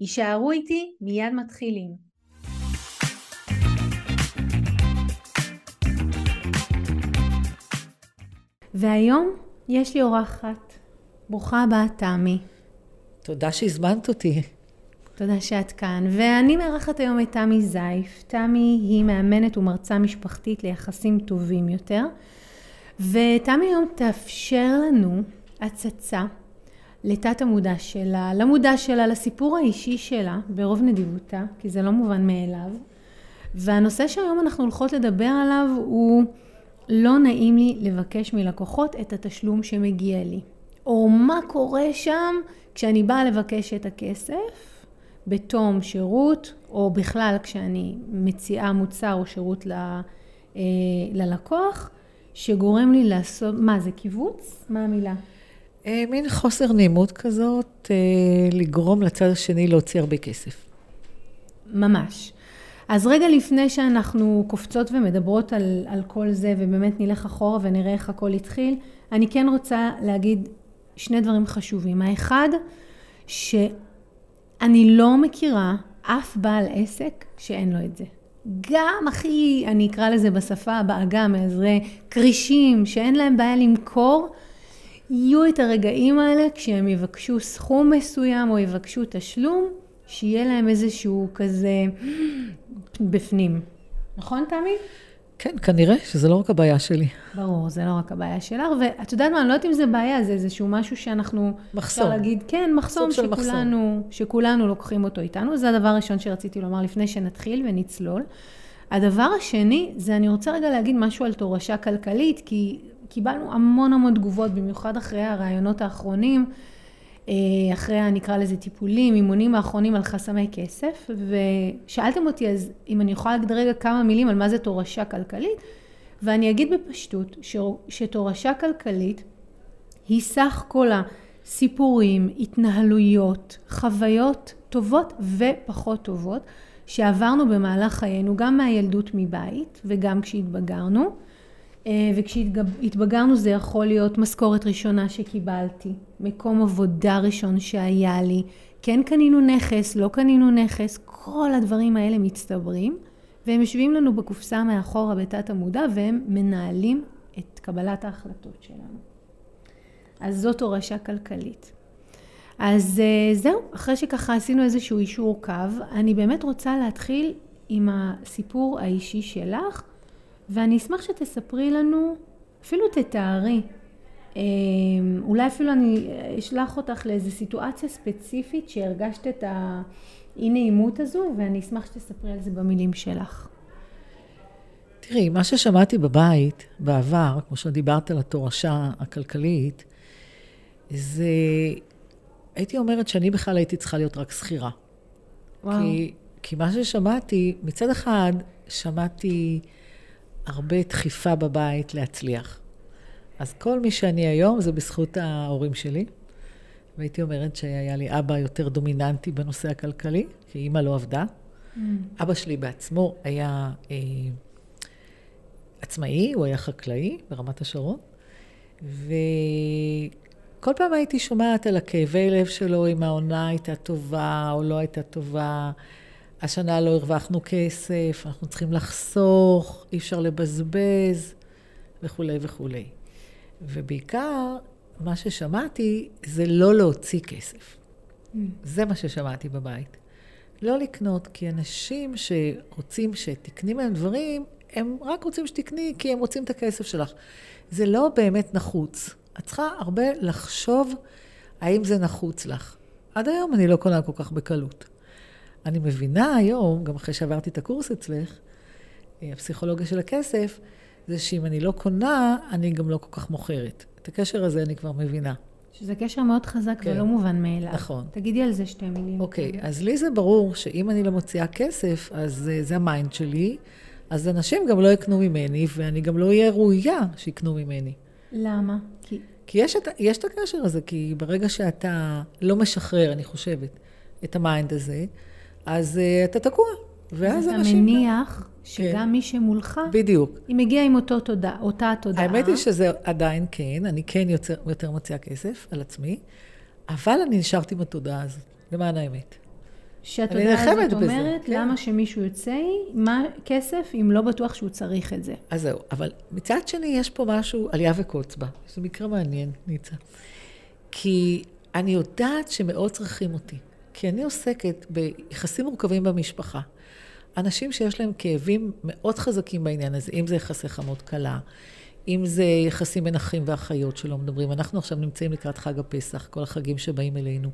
יישארו איתי, מיד מתחילים. והיום יש לי אורחת. ברוכה הבאה, תמי. תודה שהזמנת אותי. תודה שאת כאן. ואני מארחת היום את תמי זייף. תמי היא מאמנת ומרצה משפחתית ליחסים טובים יותר. ותמי היום תאפשר לנו הצצה לתת המודע שלה, למודע שלה, לסיפור האישי שלה, ברוב נדיבותה, כי זה לא מובן מאליו. והנושא שהיום אנחנו הולכות לדבר עליו הוא לא נעים לי לבקש מלקוחות את התשלום שמגיע לי. או מה קורה שם כשאני באה לבקש את הכסף בתום שירות, או בכלל כשאני מציעה מוצר או שירות ל, אה, ללקוח, שגורם לי לעשות, מה זה קיבוץ? מה המילה? אה, מין חוסר נעימות כזאת, אה, לגרום לצד השני להוציא הרבה כסף. ממש. אז רגע לפני שאנחנו קופצות ומדברות על, על כל זה, ובאמת נלך אחורה ונראה איך הכל התחיל, אני כן רוצה להגיד שני דברים חשובים. האחד, שאני לא מכירה אף בעל עסק שאין לו את זה. גם הכי, אני אקרא לזה בשפה בעגה, מעזרי כרישים, שאין להם בעיה למכור, יהיו את הרגעים האלה כשהם יבקשו סכום מסוים או יבקשו תשלום, שיהיה להם איזשהו כזה בפנים. נכון, תמי? כן, כנראה שזה לא רק הבעיה שלי. ברור, זה לא רק הבעיה שלך, ואת יודעת מה, אני לא יודעת אם זה בעיה, זה איזשהו משהו שאנחנו... מחסום. אפשר להגיד, כן, מחסום שכולנו, מחסום. שכולנו לוקחים אותו איתנו. זה הדבר הראשון שרציתי לומר לפני שנתחיל ונצלול. הדבר השני, זה אני רוצה רגע להגיד משהו על תורשה כלכלית, כי קיבלנו המון המון תגובות, במיוחד אחרי הרעיונות האחרונים, אה, אחרי, נקרא לזה טיפולים, אימונים האחרונים על חסמי כסף, ושאלתם אותי אז אם אני יכולה להגיד רגע כמה מילים על מה זה תורשה כלכלית, ואני אגיד בפשטות ש, שתורשה כלכלית היא סך כל הסיפורים, התנהלויות, חוויות טובות ופחות טובות שעברנו במהלך חיינו, גם מהילדות מבית וגם כשהתבגרנו. אה, וכשהתבגרנו זה יכול להיות משכורת ראשונה שקיבלתי, מקום עבודה ראשון שהיה לי, כן קנינו נכס, לא קנינו נכס, כל הדברים האלה מצטברים, והם יושבים לנו בקופסה מאחורה בתת המודע, והם מנהלים את קבלת ההחלטות שלנו. אז זאת הורשה כלכלית. אז אה, זהו, אחרי שככה עשינו איזשהו אישור קו, אני באמת רוצה להתחיל עם הסיפור האישי שלך, ואני אשמח שתספרי לנו, אפילו תתארי, אה, אולי אפילו אני אשלח אותך לאיזו סיטואציה ספציפית שהרגשת את האי נעימות הזו, ואני אשמח שתספרי על זה במילים שלך. תראי, מה ששמעתי בבית בעבר, כמו שדיברת על התורשה הכלכלית, זה, הייתי אומרת שאני בכלל הייתי צריכה להיות רק שכירה. וואו. כי, כי מה ששמעתי, מצד אחד, שמעתי הרבה דחיפה בבית להצליח. אז כל מי שאני היום זה בזכות ההורים שלי. והייתי אומרת שהיה לי אבא יותר דומיננטי בנושא הכלכלי, כי אימא לא עבדה. Mm. אבא שלי בעצמו היה אה, עצמאי, הוא היה חקלאי ברמת השרון, וכל פעם הייתי שומעת על הכאבי לב שלו, אם העונה הייתה טובה או לא הייתה טובה. השנה לא הרווחנו כסף, אנחנו צריכים לחסוך, אי אפשר לבזבז, וכולי וכולי. ובעיקר, מה ששמעתי זה לא להוציא כסף. Mm. זה מה ששמעתי בבית. לא לקנות, כי אנשים שרוצים שתקני מהם דברים, הם רק רוצים שתקני כי הם רוצים את הכסף שלך. זה לא באמת נחוץ. את צריכה הרבה לחשוב האם זה נחוץ לך. עד היום אני לא קונה כל כך בקלות. אני מבינה היום, גם אחרי שעברתי את הקורס אצלך, אה, הפסיכולוגיה של הכסף, זה שאם אני לא קונה, אני גם לא כל כך מוכרת. את הקשר הזה אני כבר מבינה. שזה קשר מאוד חזק כן. ולא מובן מאליו. נכון. תגידי על זה שתי מילים. אוקיי, אז לי זה ברור שאם אני לא מוציאה כסף, אז אה, זה ה mind שלי, אז אנשים גם לא יקנו ממני, ואני גם לא אהיה ראויה שיקנו ממני. למה? כי... כי יש את, יש את הקשר הזה, כי ברגע שאתה לא משחרר, אני חושבת, את ה mind הזה, אז אה, אתה תקוע. ואז אנשים... אתה מניח שגם כן. מי שמולך... בדיוק. היא מגיעה עם אותו תודה, אותה תודעה. האמת היא שזה עדיין כן, אני כן יוצר, יותר מוציאה כסף על עצמי, אבל אני נשארתי עם התודעה הזאת, למען האמת. שהתודעה הזאת אומרת, כן. למה שמישהו יוציא מהכסף אם לא בטוח שהוא צריך את זה. אז זהו, אבל מצד שני יש פה משהו, עלייה וקוץ בה. זה מקרה מעניין, ניצה. כי אני יודעת שמאוד צריכים אותי. כי אני עוסקת ביחסים מורכבים במשפחה. אנשים שיש להם כאבים מאוד חזקים בעניין הזה, אם זה יחסי חמות קלה, אם זה יחסים בין אחים ואחיות שלא מדברים. אנחנו עכשיו נמצאים לקראת חג הפסח, כל החגים שבאים אלינו.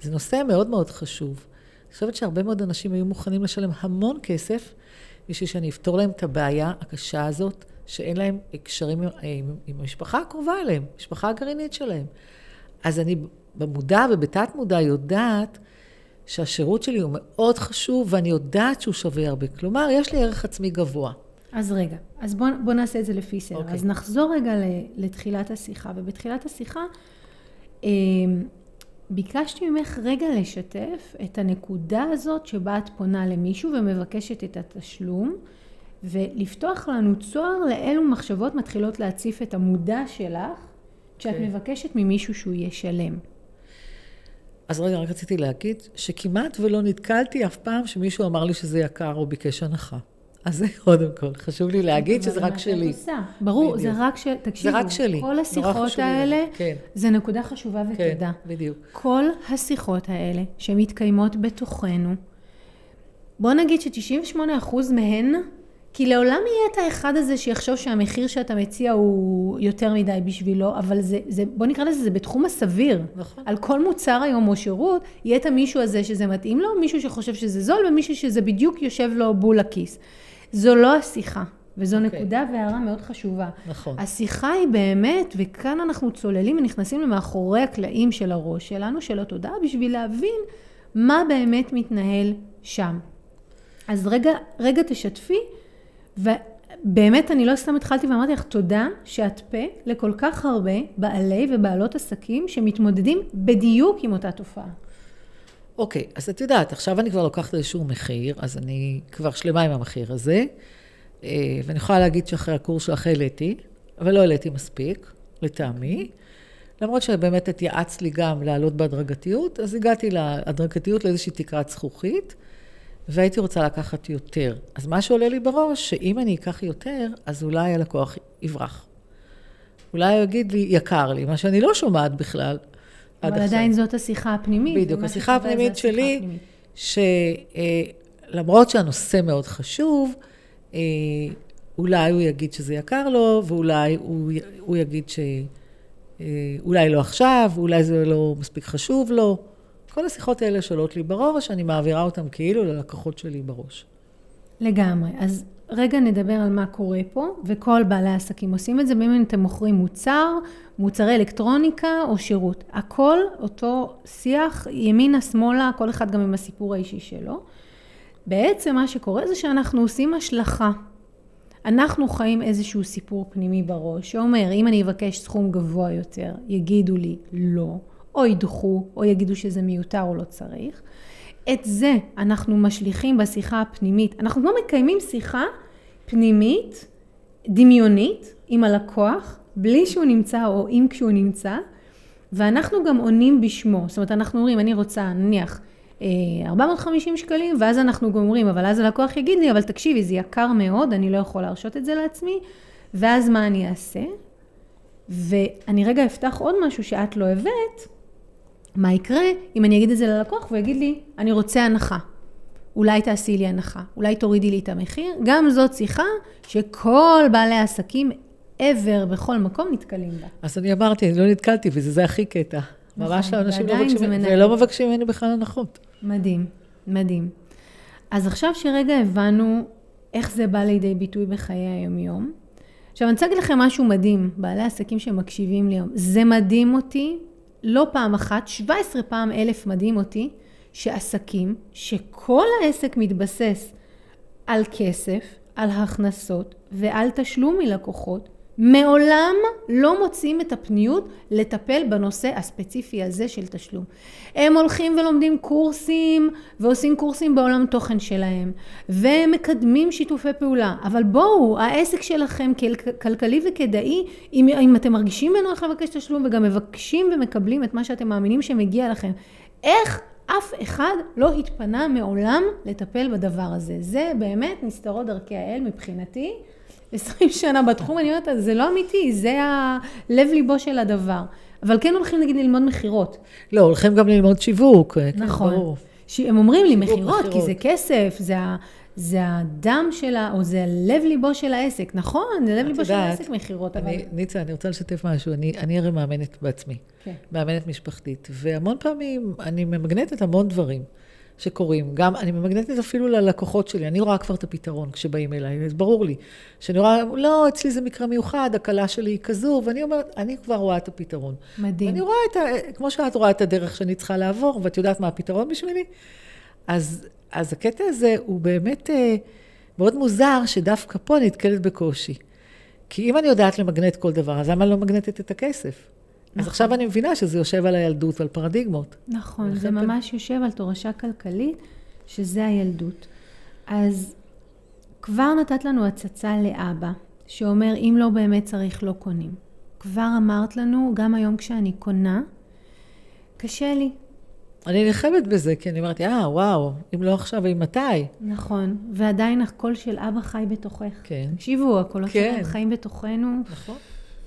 זה נושא מאוד מאוד חשוב. אני חושבת שהרבה מאוד אנשים היו מוכנים לשלם המון כסף בשביל שאני אפתור להם את הבעיה הקשה הזאת, שאין להם קשרים עם, עם, עם המשפחה הקרובה אליהם, המשפחה הגרעינית שלהם. אז אני במודע ובתת מודע יודעת שהשירות שלי הוא מאוד חשוב, ואני יודעת שהוא שווה הרבה. כלומר, יש לי ערך עצמי גבוה. אז רגע, אז בואו בוא נעשה את זה לפי סדר. Okay. אוקיי. אז נחזור רגע לתחילת השיחה, ובתחילת השיחה אמ, ביקשתי ממך רגע לשתף את הנקודה הזאת שבה את פונה למישהו ומבקשת את התשלום, ולפתוח לנו צוהר לאילו מחשבות מתחילות להציף את המודע שלך, כשאת okay. כן. מבקשת ממישהו שהוא ישלם. אז רגע, רק רציתי להגיד שכמעט ולא נתקלתי אף פעם שמישהו אמר לי שזה יקר או ביקש הנחה. אז זה קודם כל, חשוב לי להגיד שזה רק שלי. ברור, זה רק של... תקשיבו, זה רק שלי. כל השיחות האלה, כן. זה נקודה חשובה ותודה. כן, בדיוק. כל השיחות האלה שמתקיימות בתוכנו, בוא נגיד ש-98% מהן כי לעולם יהיה את האחד הזה שיחשוב שהמחיר שאתה מציע הוא יותר מדי בשבילו, אבל זה, זה בוא נקרא לזה, זה בתחום הסביר. נכון. על כל מוצר היום או שירות, יהיה את המישהו הזה שזה מתאים לו, מישהו שחושב שזה זול, ומישהו שזה בדיוק יושב לו בול לכיס. זו לא השיחה. וזו okay. אוקיי. נקודה והערה מאוד חשובה. נכון. השיחה היא באמת, וכאן אנחנו צוללים ונכנסים למאחורי הקלעים של הראש שלנו, של התודעה, בשביל להבין מה באמת מתנהל שם. אז רגע, רגע תשתפי ובאמת, אני לא סתם התחלתי ואמרתי לך, תודה שאת פה לכל כך הרבה בעלי ובעלות עסקים שמתמודדים בדיוק עם אותה תופעה. אוקיי, okay, אז את יודעת, עכשיו אני כבר לוקחת איזשהו מחיר, אז אני כבר שלמה עם המחיר הזה, אה, ואני יכולה להגיד שאחרי הקורס שלך העליתי, אבל לא העליתי מספיק, לטעמי. למרות שבאמת התייעצת לי גם לעלות בהדרגתיות, אז הגעתי להדרגתיות לאיזושהי תקרת זכוכית. והייתי רוצה לקחת יותר. אז מה שעולה לי בראש, שאם אני אקח יותר, אז אולי הלקוח יברח. אולי הוא יגיד לי, יקר לי, מה שאני לא שומעת בכלל. אבל עדיין זאת השיחה הפנימית. בדיוק, השיחה הפנימית שלי, שלמרות שהנושא מאוד חשוב, אה, אולי הוא יגיד שזה יקר לו, ואולי הוא, הוא יגיד שאולי לא עכשיו, אולי זה לא מספיק חשוב לו. כל השיחות האלה שעולות לי בראש, אני מעבירה אותן כאילו ללקוחות שלי בראש. לגמרי. אז רגע נדבר על מה קורה פה, וכל בעלי העסקים עושים את זה, בין אתם מוכרים מוצר, מוצרי אלקטרוניקה או שירות. הכל אותו שיח, ימינה, שמאלה, כל אחד גם עם הסיפור האישי שלו. בעצם מה שקורה זה שאנחנו עושים השלכה. אנחנו חיים איזשהו סיפור פנימי בראש, שאומר, אם אני אבקש סכום גבוה יותר, יגידו לי לא. או ידחו, או יגידו שזה מיותר או לא צריך. את זה אנחנו משליכים בשיחה הפנימית. אנחנו לא מקיימים שיחה פנימית, דמיונית, עם הלקוח, בלי שהוא נמצא או אם כשהוא נמצא, ואנחנו גם עונים בשמו. זאת אומרת, אנחנו אומרים, אני רוצה, נניח, 450 אה, שקלים, ואז אנחנו גם אומרים, אבל אז הלקוח יגיד לי, אבל תקשיבי, זה יקר מאוד, אני לא יכול להרשות את זה לעצמי, ואז מה אני אעשה? ואני רגע אפתח עוד משהו שאת לא הבאת, מה יקרה אם אני אגיד את זה ללקוח והוא יגיד לי, אני רוצה הנחה. אולי תעשי לי הנחה, אולי תורידי לי את המחיר. גם זאת שיחה שכל בעלי העסקים ever בכל מקום נתקלים בה. אז אני אמרתי, אני לא נתקלתי בזה, זה הכי קטע. נכון, ממש האנשים לא מבקשים, ולא מבקשים ממני בכלל הנחות. מדהים, מדהים. אז עכשיו שרגע הבנו איך זה בא לידי ביטוי בחיי היומיום, עכשיו אני רוצה להגיד לכם משהו מדהים, בעלי עסקים שמקשיבים לי היום. זה מדהים אותי לא פעם אחת, 17 פעם אלף מדהים אותי, שעסקים, שכל העסק מתבסס על כסף, על הכנסות ועל תשלום מלקוחות, מעולם לא מוצאים את הפניות לטפל בנושא הספציפי הזה של תשלום. הם הולכים ולומדים קורסים ועושים קורסים בעולם תוכן שלהם ומקדמים שיתופי פעולה. אבל בואו העסק שלכם כלכלי וכדאי אם, אם אתם מרגישים בנוח לבקש תשלום וגם מבקשים ומקבלים את מה שאתם מאמינים שמגיע לכם איך אף אחד לא התפנה מעולם לטפל בדבר הזה? זה באמת נסתרות דרכי האל מבחינתי 20 שנה בתחום, אני אומרת, זה לא אמיתי, זה הלב ליבו של הדבר. אבל כן הולכים נגיד ללמוד מכירות. לא, הולכים גם ללמוד שיווק. כן, נכון. ברור. הם אומרים לי מכירות, כי זה כסף, זה, זה הדם שלה, או זה הלב ליבו של העסק. נכון, זה לב ליבו של העסק מכירות, אבל... ניצה, אני רוצה לשתף משהו. אני, אני הרי מאמנת בעצמי. כן. מאמנת משפחתית. והמון פעמים אני ממגנטת המון דברים. שקורים. גם, אני ממגנטית אפילו ללקוחות שלי, אני רואה כבר את הפתרון כשבאים אליי, זה ברור לי. שאני רואה, לא, אצלי זה מקרה מיוחד, הקלה שלי היא כזו, ואני אומרת, אני כבר רואה את הפתרון. מדהים. ואני רואה את ה... כמו שאת רואה את הדרך שאני צריכה לעבור, ואת יודעת מה הפתרון בשבילי, אז, אז הקטע הזה הוא באמת אה, מאוד מוזר, שדווקא פה נתקלת בקושי. כי אם אני יודעת למגנט כל דבר, אז למה אני לא מגנטת את הכסף? נכון. אז עכשיו אני מבינה שזה יושב על הילדות ועל פרדיגמות. נכון, זה ממש יושב על תורשה כלכלית, שזה הילדות. אז כבר נתת לנו הצצה לאבא, שאומר, אם לא באמת צריך, לא קונים. כבר אמרת לנו, גם היום כשאני קונה, קשה לי. אני נלחמת בזה, כי אני אמרתי, אה, וואו, אם לא עכשיו, אם מתי? נכון, ועדיין הקול של אבא חי בתוכך. כן. תקשיבו, הקולות כן. שלהם חיים בתוכנו. נכון.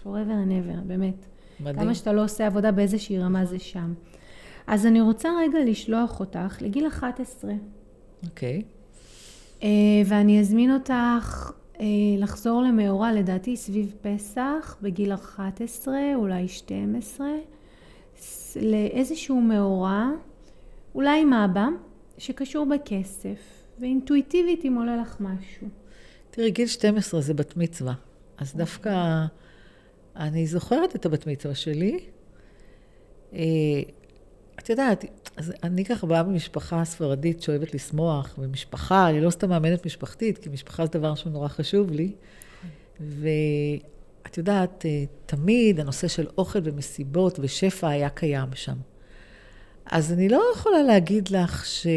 forever and ever, באמת. מדהים. כמה שאתה לא עושה עבודה באיזושהי רמה זה שם. אז אני רוצה רגע לשלוח אותך לגיל 11. אוקיי. אה, ואני אזמין אותך אה, לחזור למאורע, לדעתי סביב פסח, בגיל 11, אולי 12, לאיזשהו מאורע, אולי עם אבא, שקשור בכסף, ואינטואיטיבית אם עולה לך משהו. תראי, גיל 12 זה בת מצווה, אז דווקא... אני זוכרת את הבת מצווה שלי. אה, את יודעת, אני ככה באה ממשפחה ספרדית שאוהבת לשמוח, ומשפחה, אני לא סתם מאמנת משפחתית, כי משפחה זה דבר שהוא נורא חשוב לי. ואת יודעת, אה, תמיד הנושא של אוכל ומסיבות ושפע היה קיים שם. אז אני לא יכולה להגיד לך ש...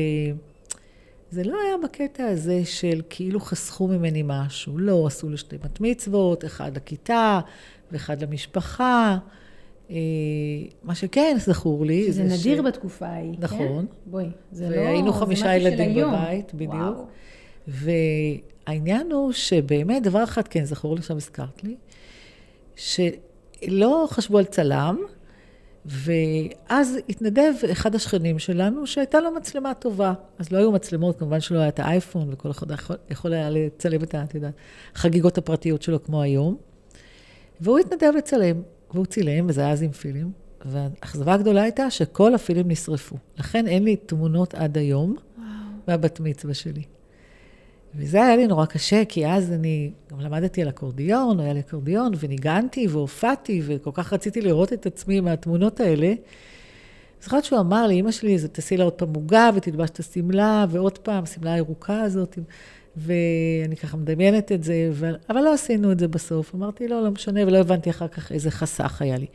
זה לא היה בקטע הזה של כאילו חסכו ממני משהו. לא, עשו לי שתי בת מצוות, אחד לכיתה, ואחד למשפחה. אה, מה שכן זכור לי, שזה זה נדיר ש... בתקופה ההיא, כן? נכון. בואי, זה לא... והיינו חמישה ילדים בבית, בדיוק. והעניין הוא שבאמת, דבר אחד כן זכור לי, עכשיו הזכרת לי, שלא חשבו על צלם, ואז התנדב אחד השכנים שלנו, שהייתה לו מצלמה טובה. אז לא היו מצלמות, כמובן שלא היה את האייפון, וכל אחד יכול, יכול היה לצלם את, את יודעת, חגיגות הפרטיות שלו כמו היום. והוא התנדב לצלם, והוא צילם, וזה היה אז עם פילים, והאכזבה הגדולה הייתה שכל הפילים נשרפו. לכן אין לי תמונות עד היום מהבת מצווה שלי. וזה היה לי נורא קשה, כי אז אני גם למדתי על אקורדיון, היה לי אקורדיון, וניגנתי והופעתי, וכל כך רציתי לראות את עצמי מהתמונות האלה. זוכרת שהוא אמר לי, אמא שלי, תעשי לה עוד פעם עוגה ותלבש את השמלה, ועוד פעם, השמלה הירוקה הזאת. ואני ככה מדמיינת את זה, ו... אבל לא עשינו את זה בסוף. אמרתי, לא, לא משנה, ולא הבנתי אחר כך איזה חסך היה לי.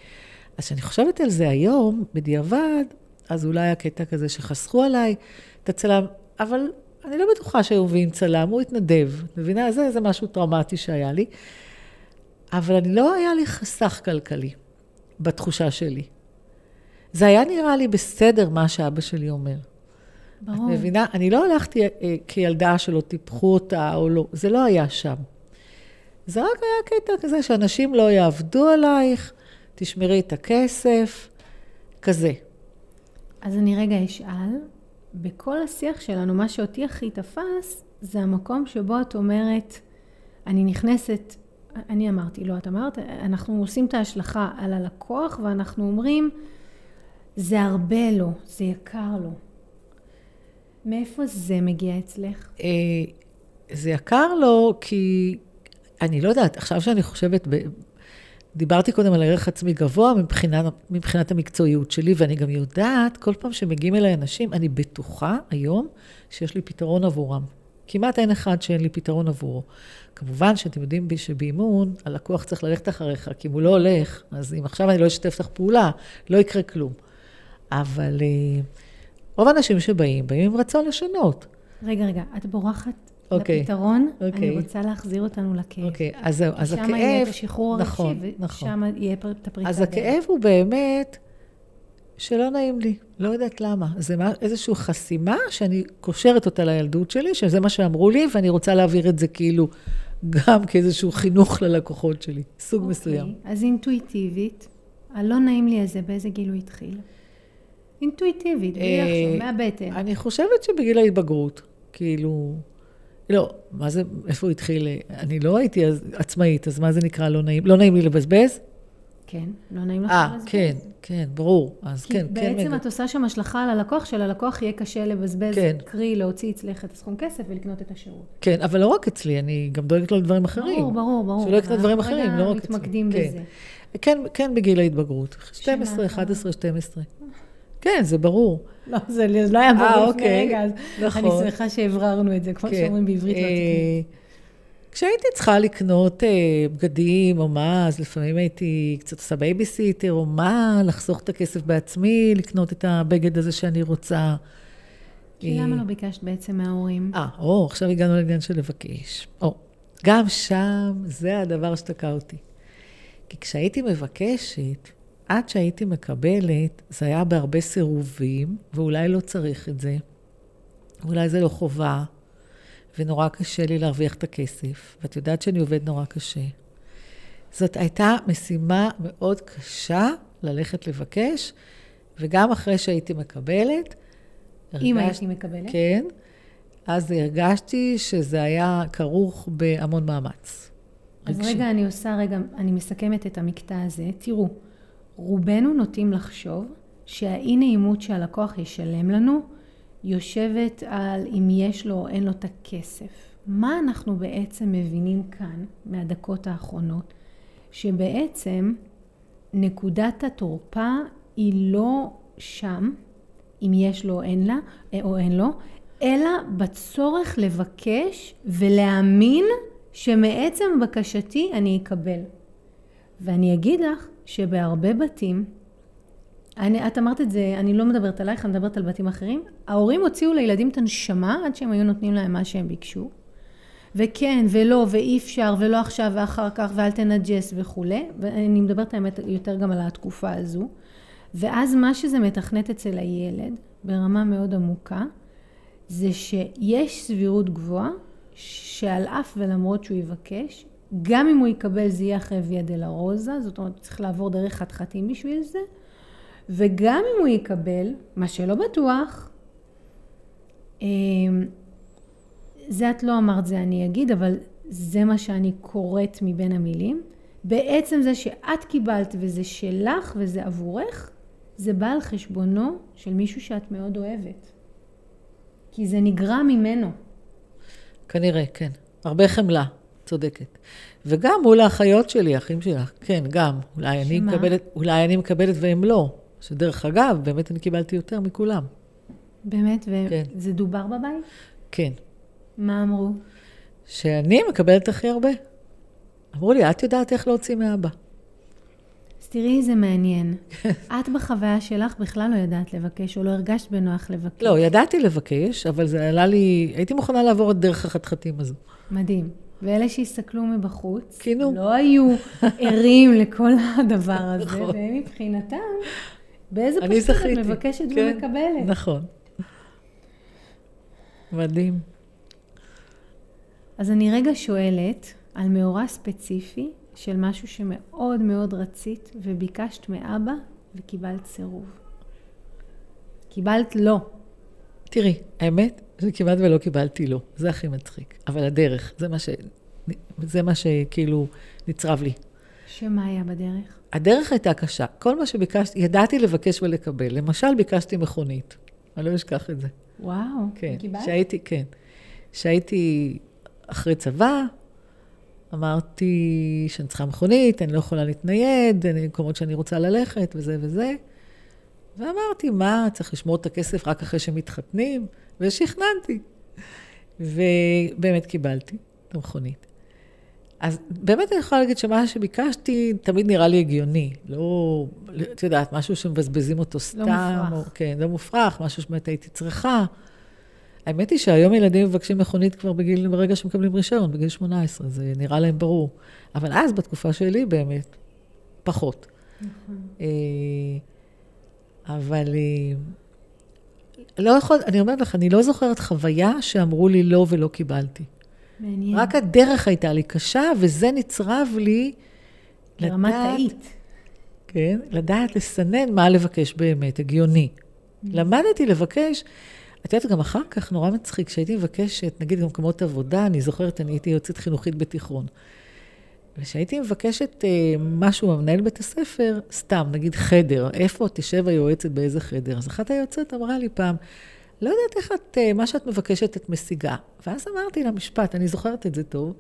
אז כשאני חושבת על זה היום, בדיעבד, אז אולי הקטע כזה שחסכו עליי את הצלם, אבל אני לא בטוחה שהיו מביאים צלם, הוא התנדב. מבינה? זה, זה משהו טראומטי שהיה לי. אבל אני לא היה לי חסך כלכלי, בתחושה שלי. זה היה נראה לי בסדר מה שאבא שלי אומר. ברור. את מבינה? אני לא הלכתי אה, כילדה שלא טיפחו אותה או לא, זה לא היה שם. זה רק היה קטע כזה שאנשים לא יעבדו עלייך, תשמרי את הכסף, כזה. אז אני רגע אשאל, בכל השיח שלנו, מה שאותי הכי תפס, זה המקום שבו את אומרת, אני נכנסת, אני אמרתי, לא, את אמרת, אנחנו עושים את ההשלכה על הלקוח ואנחנו אומרים, זה הרבה לו, זה יקר לו. מאיפה זה מגיע אצלך? אה, זה יקר לו כי, אני לא יודעת, עכשיו שאני חושבת, דיברתי קודם על ערך עצמי גבוה מבחינת, מבחינת המקצועיות שלי, ואני גם יודעת, כל פעם שמגיעים אליי אנשים, אני בטוחה היום שיש לי פתרון עבורם. כמעט אין אחד שאין לי פתרון עבורו. כמובן שאתם יודעים בי שבאימון, הלקוח צריך ללכת אחריך, כי אם הוא לא הולך, אז אם עכשיו אני לא אשתף לך פעולה, לא יקרה כלום. אבל אה, רוב האנשים שבאים, באים עם רצון לשנות. רגע, רגע, את בורחת okay. אוקיי, לפתרון, okay. אני אוקיי. רוצה להחזיר אותנו לכאב. אוקיי, okay, אז זהו, אז הכאב... שם יהיה את השחרור נכון, הרגשי, נכון. ושם יהיה את הפריצה. אז הכאב הוא באמת שלא נעים לי, לא יודעת למה. זה איזושהי חסימה שאני קושרת אותה לילדות שלי, שזה מה שאמרו לי, ואני רוצה להעביר את זה כאילו גם כאיזשהו חינוך ללקוחות שלי, סוג okay. מסוים. אז אינטואיטיבית, הלא נעים לי הזה, באיזה גיל הוא התחיל? אינטואיטיבית, בלי לחשוב, אה, מהבטן. אני חושבת שבגיל ההתבגרות, כאילו... לא, מה זה, איפה הוא התחיל? אני לא הייתי אז עצמאית, אז מה זה נקרא לא נעים? לא נעים לי לבזבז? כן, לא נעים לך לבזבז. אה, כן, כן, ברור. אז כן, כן. כי בעצם את עושה שם השלכה על הלקוח, שללקוח יהיה קשה לבזבז, כן. קרי להוציא אצלך את הסכום כסף ולקנות את השירות. כן, אבל לא רק אצלי, אני גם דואגת לו לדברים אחרים. ברור, ברור, ברור. שלא יקנה דברים אחרים, לא רק אצלי. מתמקדים כן. בזה. כן, כן בגיל ההתבגרות. 12, 11, 12. כן, זה ברור. לא, זה לא היה ברור לפני אוקיי. רגע, אז נכון. אני שמחה שהבררנו את זה, כמו כן. שאומרים בעברית לא אה, תקנית. כשהייתי צריכה לקנות אה, בגדים או מה, אז לפעמים הייתי קצת עושה בייביסיטר או מה, לחסוך את הכסף בעצמי, לקנות את הבגד הזה שאני רוצה. כי למה לא ביקשת בעצם מההורים? אה, או, עכשיו הגענו לעניין של לבקש. או, גם שם, זה הדבר שתקע אותי. כי כשהייתי מבקשת, עד שהייתי מקבלת, זה היה בהרבה סירובים, ואולי לא צריך את זה, אולי זה לא חובה, ונורא קשה לי להרוויח את הכסף, ואת יודעת שאני עובד נורא קשה. זאת הייתה משימה מאוד קשה ללכת לבקש, וגם אחרי שהייתי מקבלת, אם הרגש... הייתי מקבלת? כן. אז הרגשתי שזה היה כרוך בהמון מאמץ. אז רגשי. רגע, אני עושה, רגע, אני מסכמת את המקטע הזה. תראו, רובנו נוטים לחשוב שהאי נעימות שהלקוח ישלם לנו יושבת על אם יש לו או אין לו את הכסף. מה אנחנו בעצם מבינים כאן מהדקות האחרונות? שבעצם נקודת התורפה היא לא שם, אם יש לו או אין לה, או אין לו, אלא בצורך לבקש ולהאמין שמעצם בקשתי אני אקבל. ואני אגיד לך שבהרבה בתים, אני, את אמרת את זה, אני לא מדברת עלייך, אני מדברת על בתים אחרים, ההורים הוציאו לילדים את הנשמה עד שהם היו נותנים להם מה שהם ביקשו. וכן, ולא, ואי אפשר, ולא עכשיו ואחר כך, ואל תנג'ס וכולי. ואני מדברת האמת יותר גם על התקופה הזו. ואז מה שזה מתכנת אצל הילד, ברמה מאוד עמוקה, זה שיש סבירות גבוהה, שעל אף ולמרות שהוא יבקש, גם אם הוא יקבל זה יהיה אחרי ויה דלה זאת אומרת, צריך לעבור דרך חתחתים בשביל זה, וגם אם הוא יקבל, מה שלא בטוח, אמ, זה את לא אמרת, זה אני אגיד, אבל זה מה שאני קוראת מבין המילים. בעצם זה שאת קיבלת וזה שלך וזה עבורך, זה בא על חשבונו של מישהו שאת מאוד אוהבת. כי זה נגרע ממנו. כנראה, כן. הרבה חמלה, צודקת. וגם מול האחיות שלי, אחים שלך, כן, גם. אולי אני מקבלת, אולי אני מקבלת והם לא. שדרך אגב, באמת אני קיבלתי יותר מכולם. באמת? וזה כן. דובר בבית? כן. מה אמרו? שאני מקבלת הכי הרבה. אמרו לי, את יודעת איך להוציא מאבא. אז תראי, זה מעניין. את בחוויה שלך בכלל לא ידעת לבקש, או לא הרגשת בנוח לבקש. לא, ידעתי לבקש, אבל זה עלה לי, הייתי מוכנה לעבור את דרך החתחתים הזו. מדהים. ואלה שהסתכלו מבחוץ, כינו. לא היו ערים לכל הדבר הזה, נכון. והם מבחינתם באיזה פשטות את מבקשת כן, ומקבלת. נכון. מדהים. אז אני רגע שואלת על מאורע ספציפי של משהו שמאוד מאוד רצית וביקשת מאבא וקיבלת סירוב. קיבלת לא. תראי, האמת, זה כמעט ולא קיבלתי לא. זה הכי מצחיק. אבל הדרך, זה מה ש... זה מה שכאילו נצרב לי. שמה היה בדרך? הדרך הייתה קשה. כל מה שביקשתי, ידעתי לבקש ולקבל. למשל, ביקשתי מכונית. אני לא אשכח את זה. וואו, כן. קיבלת? שהייתי, כן. שהייתי אחרי צבא, אמרתי שאני צריכה מכונית, אני לא יכולה להתנייד, אני במקומות שאני רוצה ללכת, וזה וזה. ואמרתי, מה, צריך לשמור את הכסף רק אחרי שמתחתנים? ושכננתי. ובאמת קיבלתי את המכונית. אז באמת אני יכולה להגיד שמה שביקשתי תמיד נראה לי הגיוני. לא, את יודעת, משהו שמבזבזים אותו סתם. לא מופרך. או, כן, לא מופרך, משהו שבאמת הייתי צריכה. האמת היא שהיום ילדים מבקשים מכונית כבר בגיל, ברגע שמקבלים רישיון, בגיל 18, זה נראה להם ברור. אבל אז, בתקופה שלי, באמת, פחות. נכון. אבל אה, לא יכול, אני אומרת לך, אני לא זוכרת חוויה שאמרו לי לא ולא קיבלתי. מעניין. רק הדרך הייתה לי קשה, וזה נצרב לי לדעת... תאית. כן, לדעת לסנן מה לבקש באמת, הגיוני. Mm. למדתי לבקש, את יודעת, גם אחר כך, נורא מצחיק, כשהייתי מבקשת, נגיד במקומות עבודה, אני זוכרת, אני הייתי יוצאת חינוכית בתיכון. וכשהייתי מבקשת אה, משהו ממנהל בית הספר, סתם, נגיד חדר, איפה תשב היועצת באיזה חדר? אז אחת היועצת אמרה לי פעם, לא יודעת איך את, אה, מה שאת מבקשת את משיגה. ואז אמרתי לה משפט, אני זוכרת את זה טוב,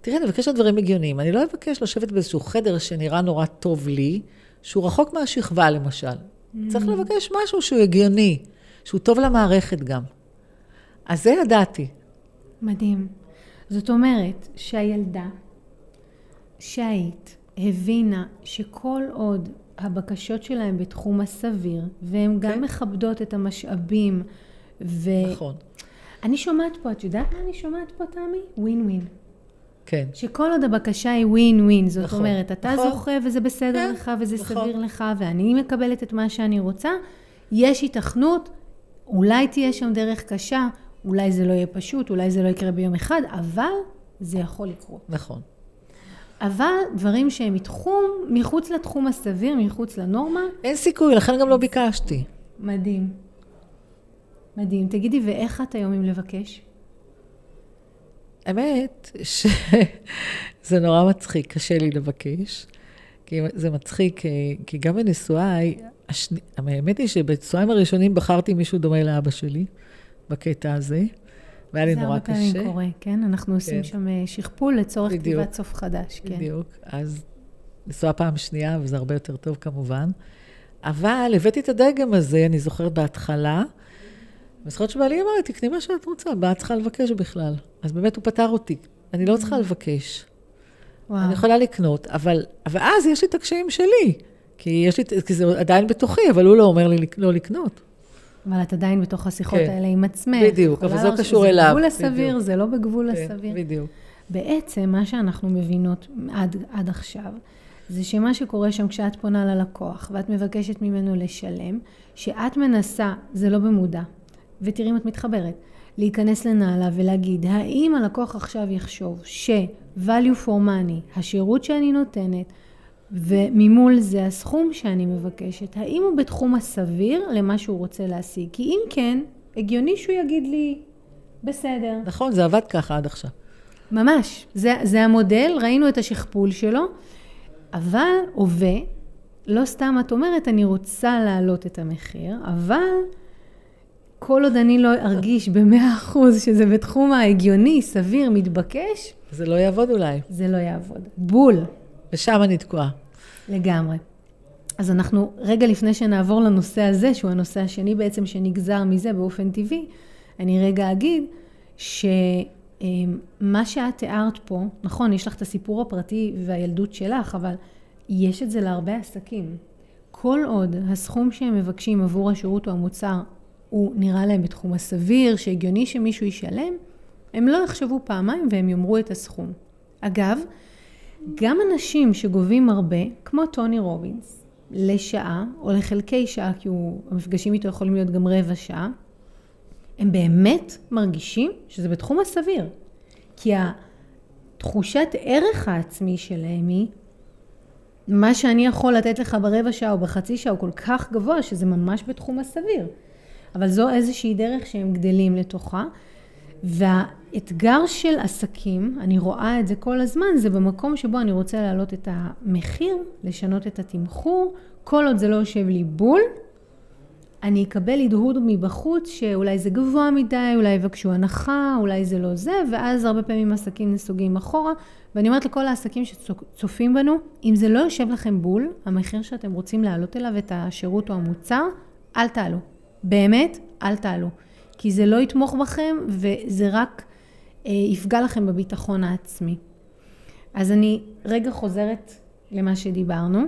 תראי, אני מבקשת דברים הגיוניים. אני לא אבקש לשבת באיזשהו חדר שנראה נורא טוב לי, שהוא רחוק מהשכבה למשל. Mm. צריך לבקש משהו שהוא הגיוני, שהוא טוב למערכת גם. אז זה ידעתי. מדהים. זאת אומרת שהילדה שהיית הבינה שכל עוד הבקשות שלהם בתחום הסביר, והן גם כן. מכבדות את המשאבים, ו... נכון. אני שומעת פה, את יודעת מה אני שומעת פה, תמי? ווין ווין. כן. שכל עוד הבקשה היא ווין ווין, זאת נכון, אומרת, אתה נכון. זוכה וזה בסדר כן, לך וזה נכון. סביר לך, ואני מקבלת את מה שאני רוצה, יש היתכנות, אולי תהיה שם דרך קשה, אולי זה לא יהיה פשוט, אולי זה לא יקרה ביום אחד, אבל זה יכול לקרות. נכון. אבל דברים שהם מתחום, מחוץ לתחום הסביר, מחוץ לנורמה. אין סיכוי, לכן גם לא ביקשתי. מדהים. מדהים. תגידי, ואיך את היום עם לבקש? האמת שזה נורא מצחיק, קשה לי לבקש. כי זה מצחיק, כי גם בנישואיי, השני... האמת היא שבנישואיים הראשונים בחרתי מישהו דומה לאבא שלי, בקטע הזה. והיה לי נורא קשה. זה הרבה פעמים קורה, כן? אנחנו כן. עושים שם אה, שכפול לצורך בדיוק, כתיבת סוף חדש, כן. בדיוק. אז נשואה פעם שנייה, וזה הרבה יותר טוב כמובן. אבל הבאתי את הדגם הזה, אני זוכרת בהתחלה, ואני זוכרת שבעלי אמר לי, תקני מה שאת רוצה, מה את צריכה לבקש בכלל? אז באמת הוא פתר אותי. אני לא צריכה לבקש. וואו. אני יכולה לקנות, אבל, אבל אז יש לי את הקשיים שלי. כי יש לי, כי זה עדיין בתוכי, אבל הוא לא אומר לי לא לקנות. אבל את עדיין בתוך השיחות כן. האלה עם עצמך. בדיוק, אבל זה לא קשור אליו. זה בגבול הסביר, בדיוק. זה לא בגבול כן, הסביר. בדיוק. בעצם, מה שאנחנו מבינות עד, עד עכשיו, זה שמה שקורה שם כשאת פונה ללקוח ואת מבקשת ממנו לשלם, שאת מנסה, זה לא במודע, ותראי אם את מתחברת, להיכנס לנעלה ולהגיד, האם הלקוח עכשיו יחשוב ש-value for money, השירות שאני נותנת, וממול זה הסכום שאני מבקשת, האם הוא בתחום הסביר למה שהוא רוצה להשיג? כי אם כן, הגיוני שהוא יגיד לי, בסדר. נכון, זה עבד ככה עד עכשיו. ממש, זה, זה המודל, ראינו את השכפול שלו, אבל הווה, לא סתם את אומרת, אני רוצה להעלות את המחיר, אבל כל עוד אני לא ארגיש במאה אחוז שזה בתחום ההגיוני, סביר, מתבקש, זה לא יעבוד אולי. זה לא יעבוד. בול. ושם אני תקועה. לגמרי. אז אנחנו, רגע לפני שנעבור לנושא הזה, שהוא הנושא השני בעצם שנגזר מזה באופן טבעי, אני רגע אגיד שמה שאת תיארת פה, נכון, יש לך את הסיפור הפרטי והילדות שלך, אבל יש את זה להרבה עסקים. כל עוד הסכום שהם מבקשים עבור השירות או המוצר הוא נראה להם בתחום הסביר, שהגיוני שמישהו ישלם, הם לא יחשבו פעמיים והם יאמרו את הסכום. אגב, גם אנשים שגובים הרבה, כמו טוני רובינס, לשעה או לחלקי שעה, כי הוא, המפגשים איתו יכולים להיות גם רבע שעה, הם באמת מרגישים שזה בתחום הסביר. כי התחושת ערך העצמי שלהם היא, מה שאני יכול לתת לך ברבע שעה או בחצי שעה הוא כל כך גבוה, שזה ממש בתחום הסביר. אבל זו איזושהי דרך שהם גדלים לתוכה. והאתגר של עסקים, אני רואה את זה כל הזמן, זה במקום שבו אני רוצה להעלות את המחיר, לשנות את התמחור, כל עוד זה לא יושב לי בול, אני אקבל הדהוד מבחוץ שאולי זה גבוה מדי, אולי יבקשו הנחה, אולי זה לא זה, ואז הרבה פעמים עסקים נסוגים אחורה. ואני אומרת לכל העסקים שצופים בנו, אם זה לא יושב לכם בול, המחיר שאתם רוצים להעלות אליו את השירות או המוצר, אל תעלו. באמת, אל תעלו. כי זה לא יתמוך בכם וזה רק אה, יפגע לכם בביטחון העצמי. אז אני רגע חוזרת למה שדיברנו.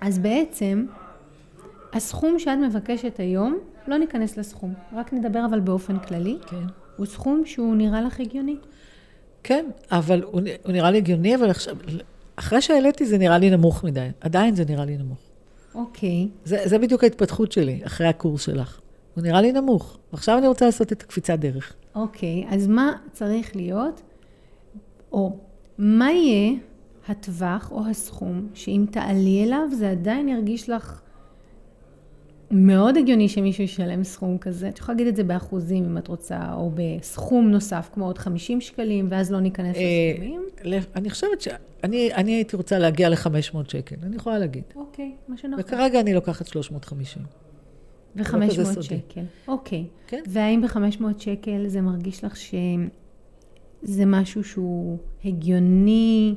אז בעצם, הסכום שאת מבקשת היום, לא ניכנס לסכום, רק נדבר אבל באופן כללי. כן. הוא סכום שהוא נראה לך הגיוני. כן, אבל הוא, הוא נראה לי הגיוני, אבל עכשיו, אחרי שהעליתי זה נראה לי נמוך מדי. עדיין זה נראה לי נמוך. אוקיי. זה, זה בדיוק ההתפתחות שלי, אחרי הקורס שלך. הוא נראה לי נמוך. ועכשיו אני רוצה לעשות את הקפיצת דרך. אוקיי, אז מה צריך להיות, או מה יהיה הטווח או הסכום, שאם תעלי אליו, זה עדיין ירגיש לך מאוד הגיוני שמישהו ישלם סכום כזה. את יכולה להגיד את זה באחוזים אם את רוצה, או בסכום נוסף, כמו עוד 50 שקלים, ואז לא ניכנס אה, לסכומים. אני חושבת שאני אני הייתי רוצה להגיע ל-500 שקל, אני יכולה להגיד. אוקיי, מה שנכון. וכרגע אני לוקחת 350. ו-500 לא שקל. אוקיי. כן. והאם ב-500 שקל זה מרגיש לך שזה משהו שהוא הגיוני?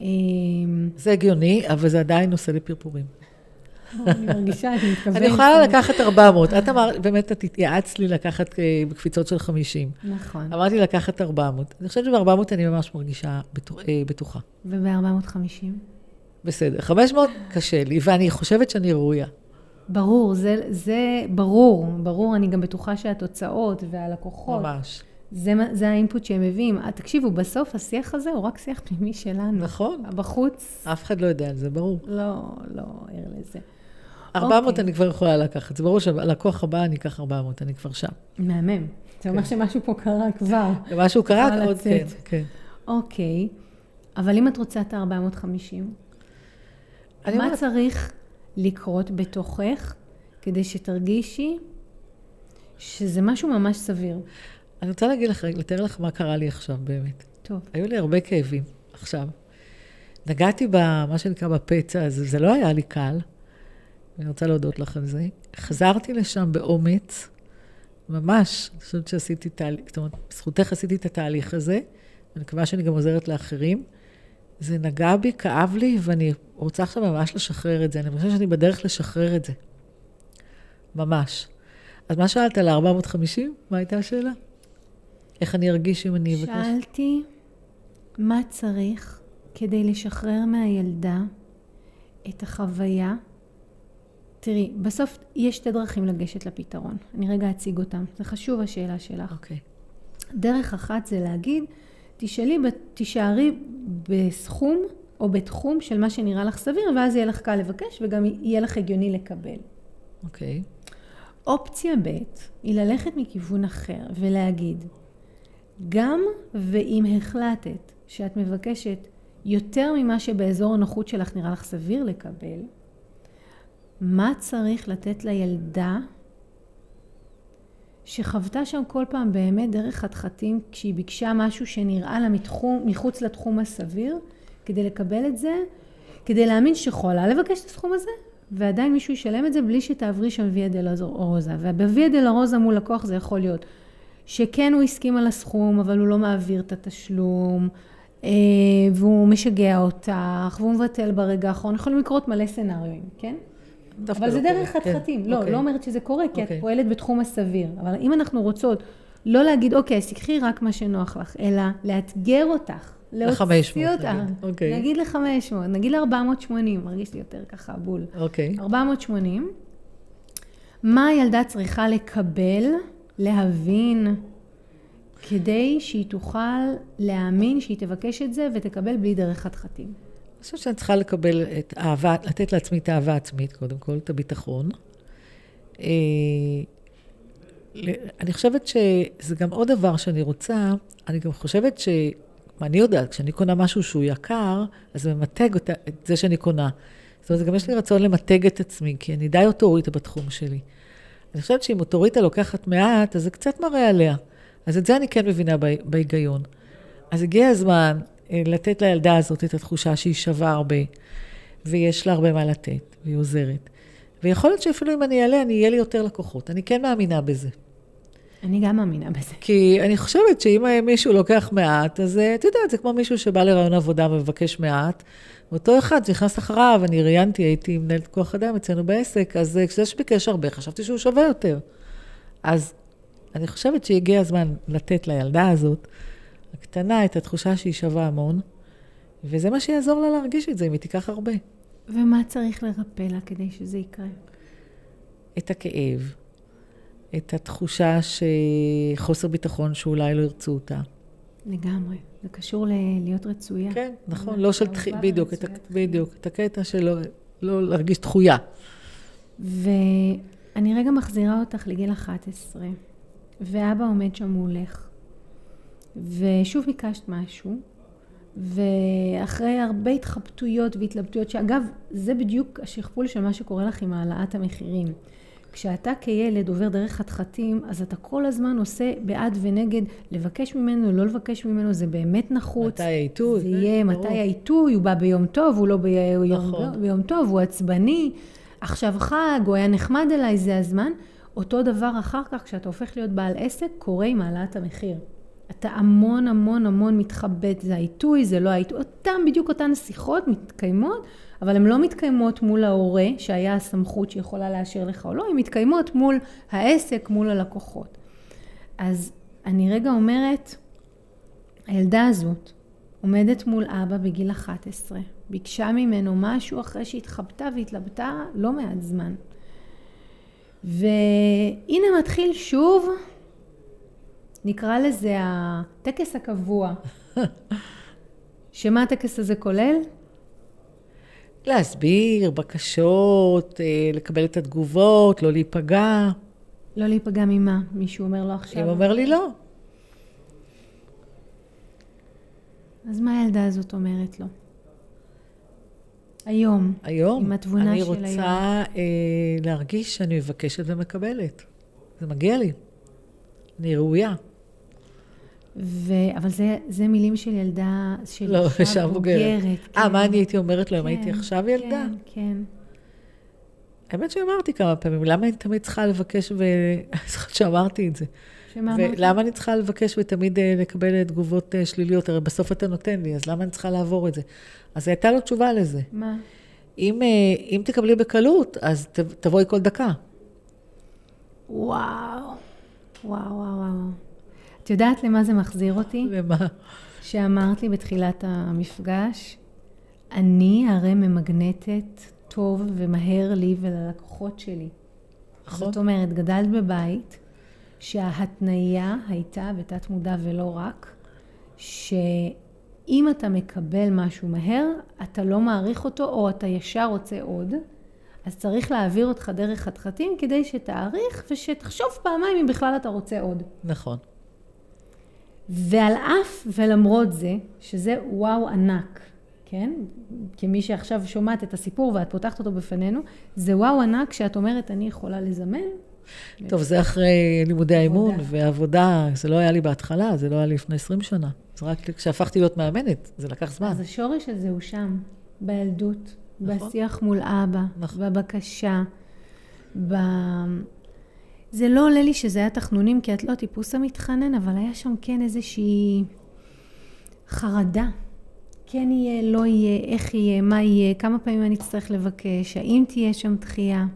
אמ, זה הגיוני, אבל זה עדיין עושה לי פרפורים. אני מרגישה, אני מתכוונת. אני יכולה לקחת 400. את אמרת, באמת, את התייעצת לי לקחת אה, בקפיצות של 50. נכון. אמרתי לקחת 400. אני חושבת שב-400 אני ממש מרגישה אה, בטוחה. וב-450? בסדר. 500 קשה לי, ואני חושבת שאני ראויה. ברור, זה, זה ברור, ברור, אני גם בטוחה שהתוצאות והלקוחות. ממש. זה, זה האינפוט שהם מביאים. אה, תקשיבו, בסוף השיח הזה הוא רק שיח פנימי שלנו. נכון. בחוץ... אף אחד לא יודע על זה, ברור. לא, לא ער לזה. 400 okay. אוקיי. אני כבר יכולה לקחת. זה ברור שהלקוח הבא אני אקח 400, אני כבר שם. מהמם. זה אומר כן. שמשהו פה קרה כבר. משהו קרה, עוד כן, כן. אוקיי, אבל אם את רוצה את ה-450, מה אומרת... צריך לקרות בתוכך כדי שתרגישי שזה משהו ממש סביר? אני רוצה להגיד לך, לתאר לך מה קרה לי עכשיו באמת. טוב. היו לי הרבה כאבים עכשיו. נגעתי במה שנקרא בפצע הזה, זה לא היה לי קל. אני רוצה להודות לך על זה. חזרתי לשם באומץ, ממש, אני חושבת שעשיתי תהליך, זאת אומרת, בזכותך עשיתי את התהליך הזה, ואני מקווה שאני גם עוזרת לאחרים. זה נגע בי, כאב לי, ואני רוצה עכשיו ממש לשחרר את זה. אני חושבת שאני בדרך לשחרר את זה. ממש. אז מה שאלת על ה-450? מה הייתה השאלה? איך אני ארגיש אם אני אבקש? שאלתי, מה צריך כדי לשחרר מהילדה את החוויה תראי, בסוף יש שתי דרכים לגשת לפתרון. אני רגע אציג אותם. זה חשוב השאלה שלך. אוקיי. Okay. דרך אחת זה להגיד, תשאלי, תישארי בסכום או בתחום של מה שנראה לך סביר, ואז יהיה לך קל לבקש וגם יהיה לך הגיוני לקבל. אוקיי. Okay. אופציה ב' היא ללכת מכיוון אחר ולהגיד, גם ואם החלטת שאת מבקשת יותר ממה שבאזור הנוחות שלך נראה לך סביר לקבל, מה צריך לתת לילדה שחוותה שם כל פעם באמת דרך חתחתים כשהיא ביקשה משהו שנראה לה מתחום, מחוץ לתחום הסביר, כדי לקבל את זה, כדי להאמין שיכולה לבקש את הסכום הזה, ועדיין מישהו ישלם את זה בלי שתעברי שם ויה דלרוזה. ובוויה דלרוזה מול לקוח זה יכול להיות שכן הוא הסכים על הסכום, אבל הוא לא מעביר את התשלום, אה, והוא משגע אותך, והוא מבטל ברגע האחרון, יכולים לקרות מלא סצנריואים, כן? אבל זה לא דרך חתחתים. כן. לא, אוקיי. לא אומרת שזה קורה, כי את אוקיי. פועלת בתחום הסביר. אבל אם אנחנו רוצות לא להגיד, אוקיי, אז תקחי רק מה שנוח לך, אלא לאתגר אותך. להוציא אותה. אוקיי. נגיד ל-500, נגיד ל-480, מרגיש לי יותר ככה בול. אוקיי. 480. מה הילדה צריכה לקבל, להבין, כדי שהיא תוכל להאמין שהיא תבקש את זה ותקבל בלי דרך חתחתים? אני חושבת שאני צריכה לקבל את אהבה, לתת לעצמי את האהבה העצמית, קודם כל, את הביטחון. אה, אני חושבת שזה גם עוד דבר שאני רוצה, אני גם חושבת ש... אני יודעת, כשאני קונה משהו שהוא יקר, אז זה ממתג אותה, את זה שאני קונה. זאת אומרת, גם יש לי רצון למתג את עצמי, כי אני די אוטוריטה בתחום שלי. אני חושבת שאם אוטוריטה לוקחת מעט, אז זה קצת מראה עליה. אז את זה אני כן מבינה בהיגיון. אז הגיע הזמן אה, לתת לילדה הזאת את התחושה שהיא שווה הרבה, ויש לה הרבה מה לתת, והיא עוזרת. ויכול להיות שאפילו אם אני אעלה, אני אהיה לי יותר לקוחות. אני כן מאמינה בזה. אני גם מאמינה בזה. כי אני חושבת שאם מישהו לוקח מעט, אז את יודעת, זה כמו מישהו שבא לרעיון עבודה ומבקש מעט. ואותו אחד שנכנס אחריו, אני ראיינתי, הייתי מנהלת כוח אדם אצלנו בעסק, אז כשזה שביקש הרבה, חשבתי שהוא שווה יותר. אז אני חושבת שהגיע הזמן לתת לילדה הזאת, הקטנה, את התחושה שהיא שווה המון, וזה מה שיעזור לה להרגיש את זה, אם היא תיקח הרבה. ומה צריך לרפא לה כדי שזה יקרה? את הכאב, את התחושה שחוסר ביטחון שאולי לא ירצו אותה. לגמרי. זה קשור ל- להיות רצויה. כן, נכון, לא של תחייה, בדיוק, את, בדיוק, את הקטע של לא, לא להרגיש דחויה. ואני רגע מחזירה אותך לגיל 11, ואבא עומד שם מולך, ושוב ביקשת משהו, ואחרי הרבה התחבטויות והתלבטויות, שאגב, זה בדיוק השכפול של מה שקורה לך עם העלאת המחירים. כשאתה כילד עובר דרך חתחתים, אז אתה כל הזמן עושה בעד ונגד, לבקש ממנו, לא לבקש ממנו, זה באמת נחוץ. מתי העיתוי? זה יהיה ברור. מתי העיתוי, הוא בא ביום טוב, הוא לא ביום, נכון. ביום טוב, הוא עצבני. עכשיו חג, הוא היה נחמד אליי, זה הזמן. אותו דבר אחר כך, כשאתה הופך להיות בעל עסק, קורה עם העלאת המחיר. אתה המון המון המון מתחבט, זה העיתוי, זה לא העיתוי, אותם, בדיוק אותן שיחות מתקיימות, אבל הן לא מתקיימות מול ההורה, שהיה הסמכות שיכולה לאשר לך או לא, הן מתקיימות מול העסק, מול הלקוחות. אז אני רגע אומרת, הילדה הזאת עומדת מול אבא בגיל 11, ביקשה ממנו משהו אחרי שהתחבטה והתלבטה לא מעט זמן. והנה מתחיל שוב, נקרא לזה הטקס הקבוע. שמה הטקס הזה כולל? להסביר, בקשות, אה, לקבל את התגובות, לא להיפגע. לא להיפגע ממה? מישהו אומר לו עכשיו? אם אומר לי לא. אז מה הילדה הזאת אומרת לו? היום. היום? עם התבונה של היום. אני רוצה אה, להרגיש שאני מבקשת ומקבלת. זה מגיע לי. אני ראויה. ו... אבל זה, זה מילים של ילדה, של לא, אישה בוגרת. אה, כן. מה אני הייתי אומרת לו כן, אם הייתי כן, עכשיו ילדה? כן, כן. האמת שאמרתי כמה פעמים, למה אני תמיד צריכה לבקש, ו... אני זוכרת שאמרתי את זה. שמה אמרת? ולמה אני צריכה לבקש ותמיד אה, לקבל תגובות אה, שליליות? הרי בסוף אתה נותן לי, אז למה אני צריכה לעבור את זה? אז הייתה לו תשובה לזה. מה? אם, אם תקבלי בקלות, אז תבואי כל דקה. וואו, וואו, וואו, וואו. את יודעת למה זה מחזיר אותי? למה? שאמרת לי בתחילת המפגש, אני הרי ממגנטת טוב ומהר לי וללקוחות שלי. נכון. זאת אומרת, גדלת בבית שההתניה הייתה, בתת מודע ולא רק, שאם אתה מקבל משהו מהר, אתה לא מעריך אותו או אתה ישר רוצה עוד. אז צריך להעביר אותך דרך חתחתים כדי שתעריך ושתחשוב פעמיים אם בכלל אתה רוצה עוד. נכון. ועל אף ולמרות זה, שזה וואו ענק, כן? כמי שעכשיו שומעת את הסיפור ואת פותחת אותו בפנינו, זה וואו ענק שאת אומרת, אני יכולה לזמן. טוב, זה אחרי לימודי האימון ועבודה, זה לא היה לי בהתחלה, זה לא היה לי לפני 20 שנה. זה רק כשהפכתי להיות מאמנת, זה לקח זמן. אז השורש הזה הוא שם, בילדות, נכון. בשיח מול אבא, נכון. בבקשה, ב... זה לא עולה לי שזה היה תחנונים, כי את לא הטיפוס המתחנן, אבל היה שם כן איזושהי חרדה. כן יהיה, לא יהיה, איך יהיה, מה יהיה, כמה פעמים אני אצטרך לבקש, האם תהיה שם דחייה.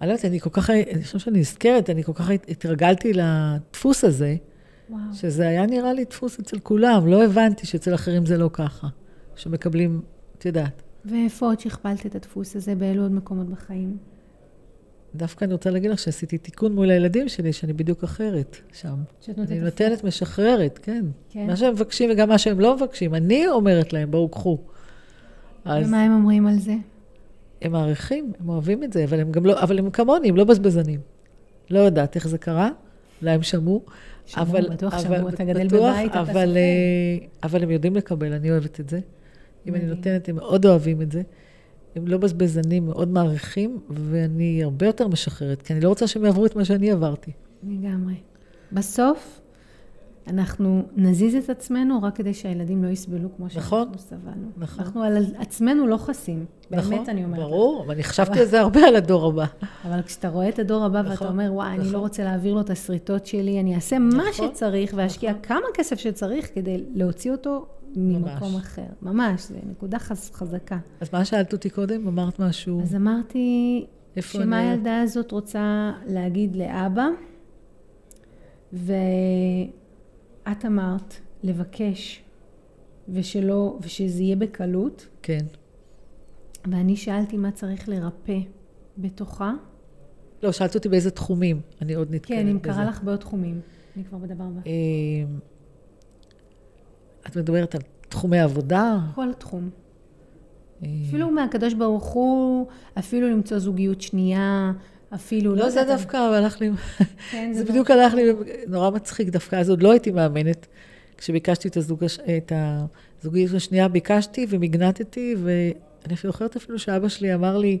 אני לא יודעת, אני כל כך, אני חושבת שאני נזכרת, אני כל כך התרגלתי לדפוס הזה, וואו. שזה היה נראה לי דפוס אצל כולם, לא הבנתי שאצל אחרים זה לא ככה, שמקבלים, את יודעת. ואיפה עוד שכפלת את הדפוס הזה, באילו עוד מקומות בחיים? דווקא אני רוצה להגיד לך שעשיתי תיקון מול הילדים שלי, שאני בדיוק אחרת שם. שאת נותנת... אני נותנת משחררת, כן. כן. מה שהם מבקשים וגם מה שהם לא מבקשים. אני אומרת להם, בואו, קחו. אז... ומה הם אומרים על זה? הם מעריכים, הם אוהבים את זה, אבל הם גם לא, אבל הם כמוני, הם לא בזבזנים. לא יודעת איך זה קרה, אולי הם שמעו. שמעו, אבל, בטוח אבל, שמעו, אתה גדל בטוח, בבית, אבל, אתה סופר. אה, אבל הם יודעים לקבל, אני אוהבת את זה. אם אני נותנת, הם מאוד אוהבים את זה. הם לא בזבזנים, מאוד מעריכים, ואני הרבה יותר משחררת, כי אני לא רוצה שהם יעברו את מה שאני עברתי. לגמרי. בסוף, אנחנו נזיז את עצמנו רק כדי שהילדים לא יסבלו כמו נכון, שאנחנו סבלנו. נכון. אנחנו על עצמנו לא חסים. נכון, באמת אני אומרת. ברור, אבל אני חשבתי על זה הרבה על הדור הבא. אבל כשאתה רואה את הדור הבא נכון, ואתה אומר, וואי, אני נכון. לא רוצה להעביר לו את השריטות שלי, אני אעשה מה נכון, שצריך ואשקיע כמה כסף שצריך כדי להוציא אותו ממקום ממש. אחר. ממש, זו נקודה חז- חזקה. אז מה שאלת אותי קודם? אמרת משהו? אז אמרתי, שמה אני- הילדה הזאת רוצה להגיד לאבא, ואת אמרת לבקש, ושלא, ושזה יהיה בקלות, כן. ואני שאלתי מה צריך לרפא בתוכה. לא, שאלת אותי באיזה תחומים. אני עוד נתקלת כן, אם בזה. קרה לך בעוד תחומים. אני כבר בדבר הבא. את מדברת על תחומי עבודה? כל תחום. אה, אפילו מהקדוש ברוך הוא, אפילו למצוא זוגיות שנייה, אפילו... לא, זה יודעת, דווקא הלך לי... כן, זה לא- בדיוק הלך לי נורא מצחיק דווקא, אז עוד לא הייתי מאמנת. כשביקשתי את, הזוג, את הזוגיות השנייה, ביקשתי ומגנטתי, ואני אפילו זוכרת אפילו שאבא שלי אמר לי,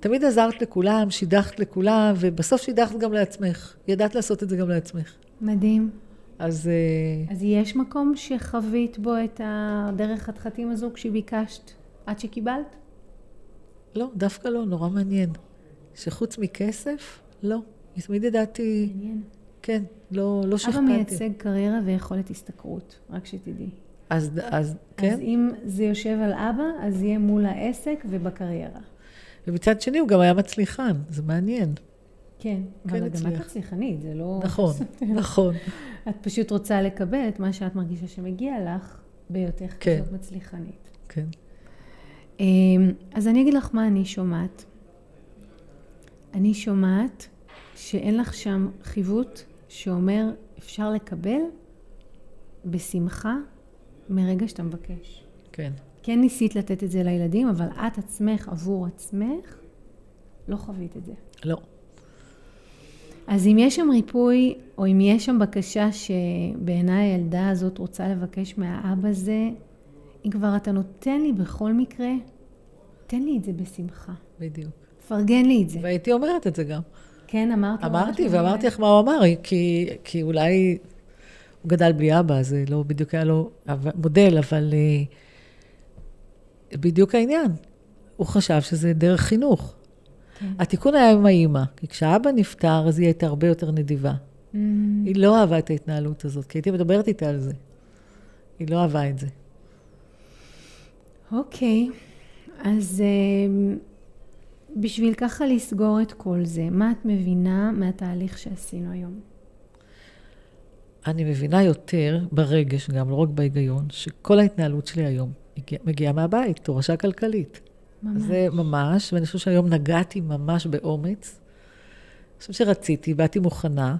תמיד עזרת לכולם, שידכת לכולם, ובסוף שידכת גם לעצמך. ידעת לעשות את זה גם לעצמך. מדהים. אז אה, אז יש מקום שחווית בו את הדרך חתחתים הזו כשביקשת עד שקיבלת? לא, דווקא לא, נורא מעניין. שחוץ מכסף, לא. תמיד ידעתי, מעניין. כן, לא, לא אבא שכפלתי. מייצג קריירה ויכולת השתכרות, רק שתדעי. אז, אז, אז כן. אם זה יושב על אבא, אז יהיה מול העסק ובקריירה. ומצד שני הוא גם היה מצליחן, זה מעניין. כן, אבל גם את הצליח. מצליחנית, זה לא... נכון, נכון. את פשוט רוצה לקבל את מה שאת מרגישה שמגיע לך בהיותך כן. כזאת מצליחנית. כן. אמ, אז אני אגיד לך מה אני שומעת. אני שומעת שאין לך שם חיווט שאומר אפשר לקבל בשמחה מרגע שאתה מבקש. כן. כן ניסית לתת את זה לילדים, אבל את עצמך, עבור עצמך, לא חווית את זה. לא. אז אם יש שם ריפוי, או אם יש שם בקשה שבעיניי הילדה הזאת רוצה לבקש מהאבא זה, אם כבר אתה נותן לי בכל מקרה, תן לי את זה בשמחה. בדיוק. פרגן לי את זה. והייתי אומרת את זה גם. כן, אמרת? לו אמרתי? ואמרתי לך מה הוא אמר, כי, כי אולי הוא גדל בלי אבא, זה לא בדיוק היה לו מודל, אבל אה, בדיוק העניין. הוא חשב שזה דרך חינוך. כן. התיקון היה עם האימא, כי כשאבא נפטר, אז היא הייתה הרבה יותר נדיבה. Mm, היא לא אהבה את ההתנהלות הזאת, כי הייתי מדברת איתה על זה. היא לא אהבה את זה. אוקיי, אז אמ, בשביל ככה לסגור את כל זה, מה את מבינה מהתהליך שעשינו היום? אני מבינה יותר ברגש, גם לא רק בהיגיון, שכל ההתנהלות שלי היום מגיעה מהבית, תורשה כלכלית. ממש. זה ממש, ואני חושבת שהיום נגעתי ממש באומץ. אני חושבת שרציתי, באתי מוכנה,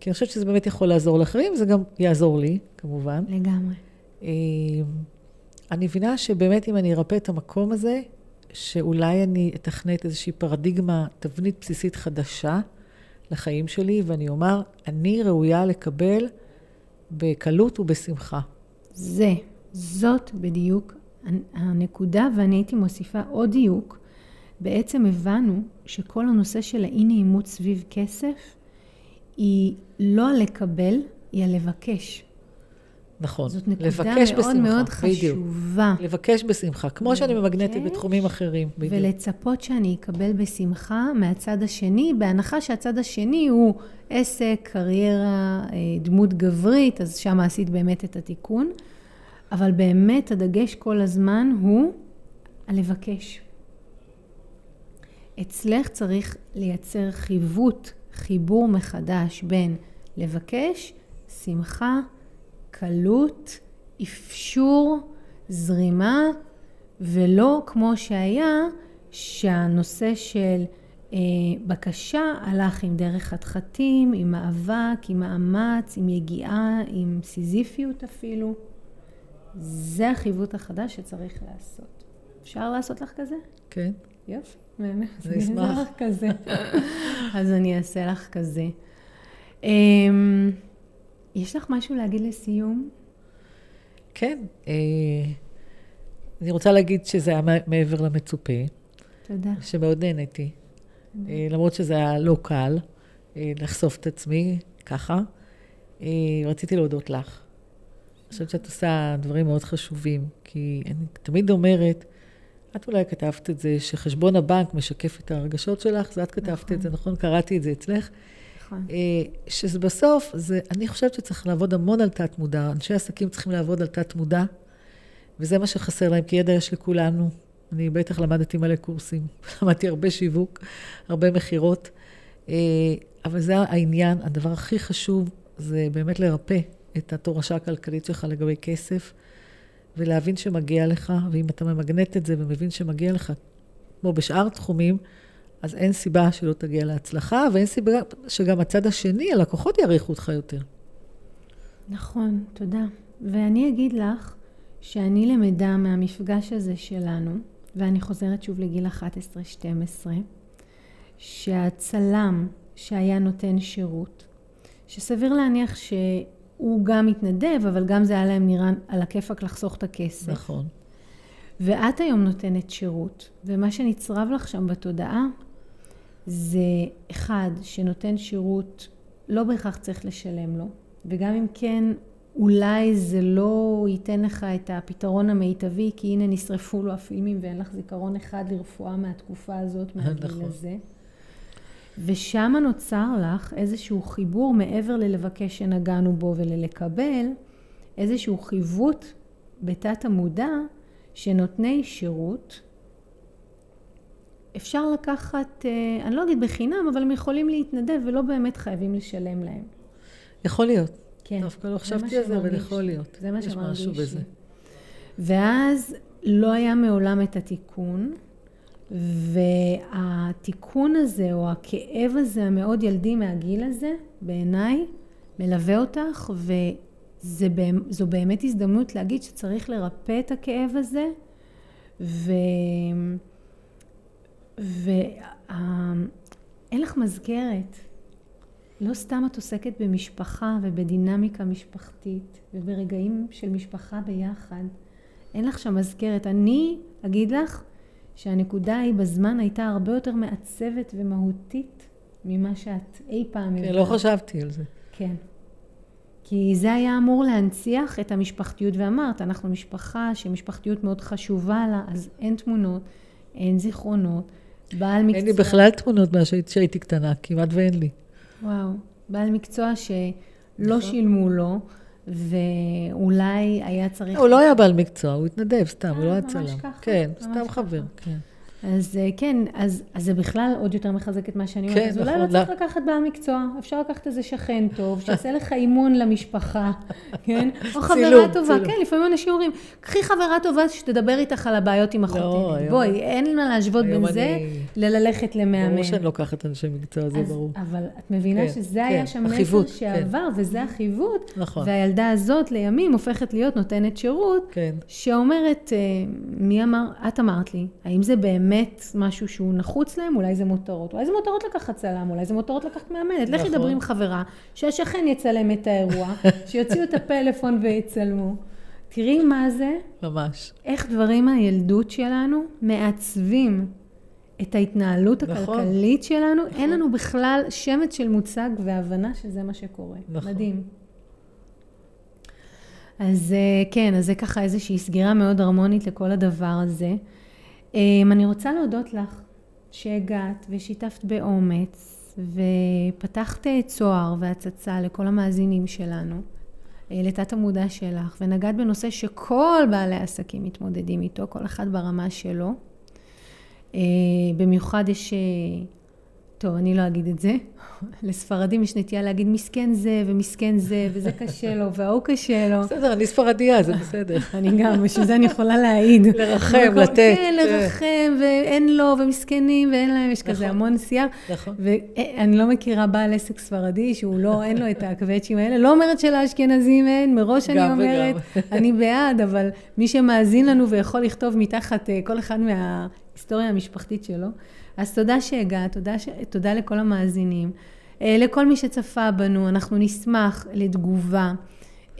כי אני חושבת שזה באמת יכול לעזור לאחרים, וזה גם יעזור לי, כמובן. לגמרי. אה, אני מבינה שבאמת אם אני ארפא את המקום הזה, שאולי אני אתכנת איזושהי פרדיגמה, תבנית בסיסית חדשה לחיים שלי, ואני אומר, אני ראויה לקבל בקלות ובשמחה. זה, זאת בדיוק הנקודה, ואני הייתי מוסיפה עוד דיוק. בעצם הבנו שכל הנושא של האי נעימות סביב כסף היא לא הלקבל, היא הלבקש. נכון. זאת נקודה לבקש מאוד בשמחה, מאוד בדיוק. חשובה. לבקש בשמחה, כמו שאני ממגנטית לבקש בתחומים אחרים, בדיוק. ולצפות שאני אקבל בשמחה מהצד השני, בהנחה שהצד השני הוא עסק, קריירה, אה, דמות גברית, אז שם עשית באמת את התיקון. אבל באמת הדגש כל הזמן הוא הלבקש. אצלך צריך לייצר חיווט, חיבור מחדש בין לבקש, שמחה, קלות, אפשור, זרימה, ולא כמו שהיה, שהנושא של אה, בקשה הלך עם דרך חתחתים, עם מאבק, עם מאמץ, עם יגיעה, עם סיזיפיות אפילו. זה החיווט החדש שצריך לעשות. אפשר לעשות לך כזה? כן. יופי, באמת. אני אשמח. לך כזה. אז אני אעשה לך כזה. אמ, יש לך משהו להגיד לסיום? כן. אה, אני רוצה להגיד שזה היה מעבר למצופה, תודה. שמאוד נהניתי. אה, למרות שזה היה לא קל אה, לחשוף את עצמי ככה. רציתי להודות לך. חושבת שאת עושה דברים מאוד חשובים, כי אני תמיד אומרת, את אולי כתבת את זה, שחשבון הבנק משקף את הרגשות שלך, זה את כתבת נכון. את זה, נכון? קראתי את זה אצלך. נכון. אה, שזה בסוף, זה, אני חושבת שצריך לעבוד המון על תת-מודע. אנשי עסקים צריכים לעבוד על תת-מודע, וזה מה שחסר להם, כי ידע יש לכולנו. אני בטח למדתי מלא קורסים, למדתי הרבה שיווק, הרבה מכירות, אה, אבל זה העניין, הדבר הכי חשוב זה באמת לרפא את התורשה הכלכלית שלך לגבי כסף, ולהבין שמגיע לך, ואם אתה ממגנט את זה ומבין שמגיע לך, כמו בשאר תחומים, אז אין סיבה שלא תגיע להצלחה, ואין סיבה שגם הצד השני, הלקוחות יעריכו אותך יותר. נכון, תודה. ואני אגיד לך שאני למדה מהמפגש הזה שלנו, ואני חוזרת שוב לגיל 11-12, שהצלם שהיה נותן שירות, שסביר להניח שהוא גם מתנדב, אבל גם זה היה להם נראה על הכיפאק לחסוך את הכסף. נכון. ואת היום נותנת שירות, ומה שנצרב לך שם בתודעה זה אחד שנותן שירות, לא בהכרח צריך לשלם לו, וגם אם כן, אולי זה לא ייתן לך את הפתרון המיטבי, כי הנה נשרפו לו הפילמים ואין לך זיכרון אחד לרפואה מהתקופה הזאת, מהגיל נכון. הזה. ושם נוצר לך איזשהו חיבור מעבר ללבקש שנגענו בו וללקבל, איזשהו חיווט בתת המודע שנותני שירות אפשר לקחת, אה, אני לא אגיד בחינם, אבל הם יכולים להתנדב ולא באמת חייבים לשלם להם. יכול להיות. כן. דווקא לא חשבתי על זה, אבל יכול להיות. זה מה שמרגיש לי. בזה. ואז לא היה מעולם את התיקון, והתיקון הזה, או הכאב הזה המאוד ילדי מהגיל הזה, בעיניי, מלווה אותך, וזו באמת הזדמנות להגיד שצריך לרפא את הכאב הזה, ו... ואין לך מזכרת. לא סתם את עוסקת במשפחה ובדינמיקה משפחתית וברגעים של משפחה ביחד. אין לך שם מזכרת. אני אגיד לך שהנקודה היא בזמן הייתה הרבה יותר מעצבת ומהותית ממה שאת אי פעם כן, לא חשבתי על זה. כן. כי זה היה אמור להנציח את המשפחתיות, ואמרת, אנחנו משפחה שמשפחתיות מאוד חשובה לה, אז אין תמונות, אין זיכרונות, בעל מקצוע... אין לי בכלל תמונות מאז שהייתי קטנה, כמעט ואין לי. וואו, בעל מקצוע שלא נכון. שילמו לו, ואולי היה צריך... הוא לא היה בעל מקצוע, הוא התנדב סתם, הוא לא היה צלם. ממש ככה? כן, סתם חבר, כן. אז אה, כן, אז, אז זה בכלל עוד יותר מחזק את מה שאני אומרת. כן, אז אולי נכון, לא צריך לקחת בעל מקצוע, אפשר לקחת איזה שכן טוב, שיעשה לך אימון למשפחה, כן? או חברה צילום, טובה, צילום. כן, לפעמים אנשים אומרים, קחי חברה טובה שתדבר איתך על הבעיות עם אחותי. לא, בואי, היום... אין מה להשוות בין אני... זה לללכת למאמן. ברור שאני לוקחת אנשי מקצוע, זה ברור. אבל את מבינה כן, שזה כן, היה שם מסר כן. שעבר, כן. וזה החיווט, נכון. והילדה הזאת לימים הופכת להיות נותנת שירות, כן. שאומרת, אה, מי אמר, את אמרת לי, האם זה באמת... באמת משהו שהוא נחוץ להם, אולי זה מותרות. אולי זה מותרות לקחת צלם, אולי זה מותרות לקחת מאמנת. לכי נכון. דברי עם חברה, שהשכן יצלם את האירוע, שיוציאו את הפלאפון ויצלמו. תראי מה זה. ממש. איך דברים מהילדות שלנו מעצבים את ההתנהלות נכון. הכלכלית שלנו. נכון. אין לנו בכלל שמץ של מוצג והבנה שזה מה שקורה. נכון. מדהים. אז אה, כן, אז זה ככה איזושהי סגירה מאוד הרמונית לכל הדבר הזה. אמ, אני רוצה להודות לך שהגעת ושיתפת באומץ ופתחת צוהר והצצה לכל המאזינים שלנו, אה, לתת המודע שלך, ונגעת בנושא שכל בעלי העסקים מתמודדים איתו, כל אחד ברמה שלו. אה, במיוחד יש אה, טוב, אני לא אגיד את זה. לספרדים יש נטייה להגיד מסכן זה ומסכן זה, וזה קשה לו, וההוא קשה לו. בסדר, אני ספרדיה, זה בסדר. אני גם, בשביל זה אני יכולה להעיד. לרחם, לתת. כן, כן, לרחם, ואין לו, ומסכנים, ואין להם, יש כזה נכון. המון שיח. נכון. ואני לא מכירה בעל עסק ספרדי שהוא לא, אין לו את הקווצ'ים האלה. לא אומרת שלאשכנזים אין, מראש אני אומרת, אני בעד, אבל מי שמאזין לנו ויכול לכתוב מתחת אה, כל אחד מההיסטוריה המשפחתית שלו, אז תודה שהגעת, תודה, ש... תודה לכל המאזינים. אה, לכל מי שצפה בנו, אנחנו נשמח לתגובה,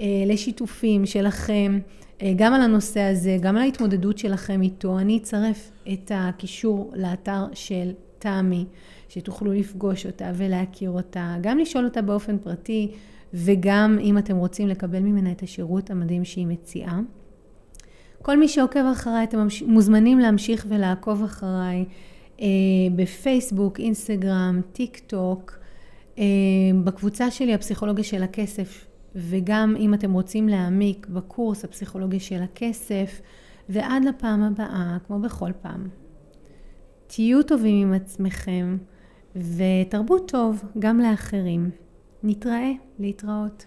אה, לשיתופים שלכם, אה, גם על הנושא הזה, גם על ההתמודדות שלכם איתו. אני אצרף את הקישור לאתר של תמי, שתוכלו לפגוש אותה ולהכיר אותה, גם לשאול אותה באופן פרטי וגם אם אתם רוצים לקבל ממנה את השירות המדהים שהיא מציעה. כל מי שעוקב אחריי, אתם מוזמנים להמשיך ולעקוב אחריי בפייסבוק, אינסטגרם, טיק טוק, אה, בקבוצה שלי הפסיכולוגיה של הכסף, וגם אם אתם רוצים להעמיק בקורס הפסיכולוגיה של הכסף, ועד לפעם הבאה, כמו בכל פעם. תהיו טובים עם עצמכם ותרבו טוב גם לאחרים. נתראה, להתראות.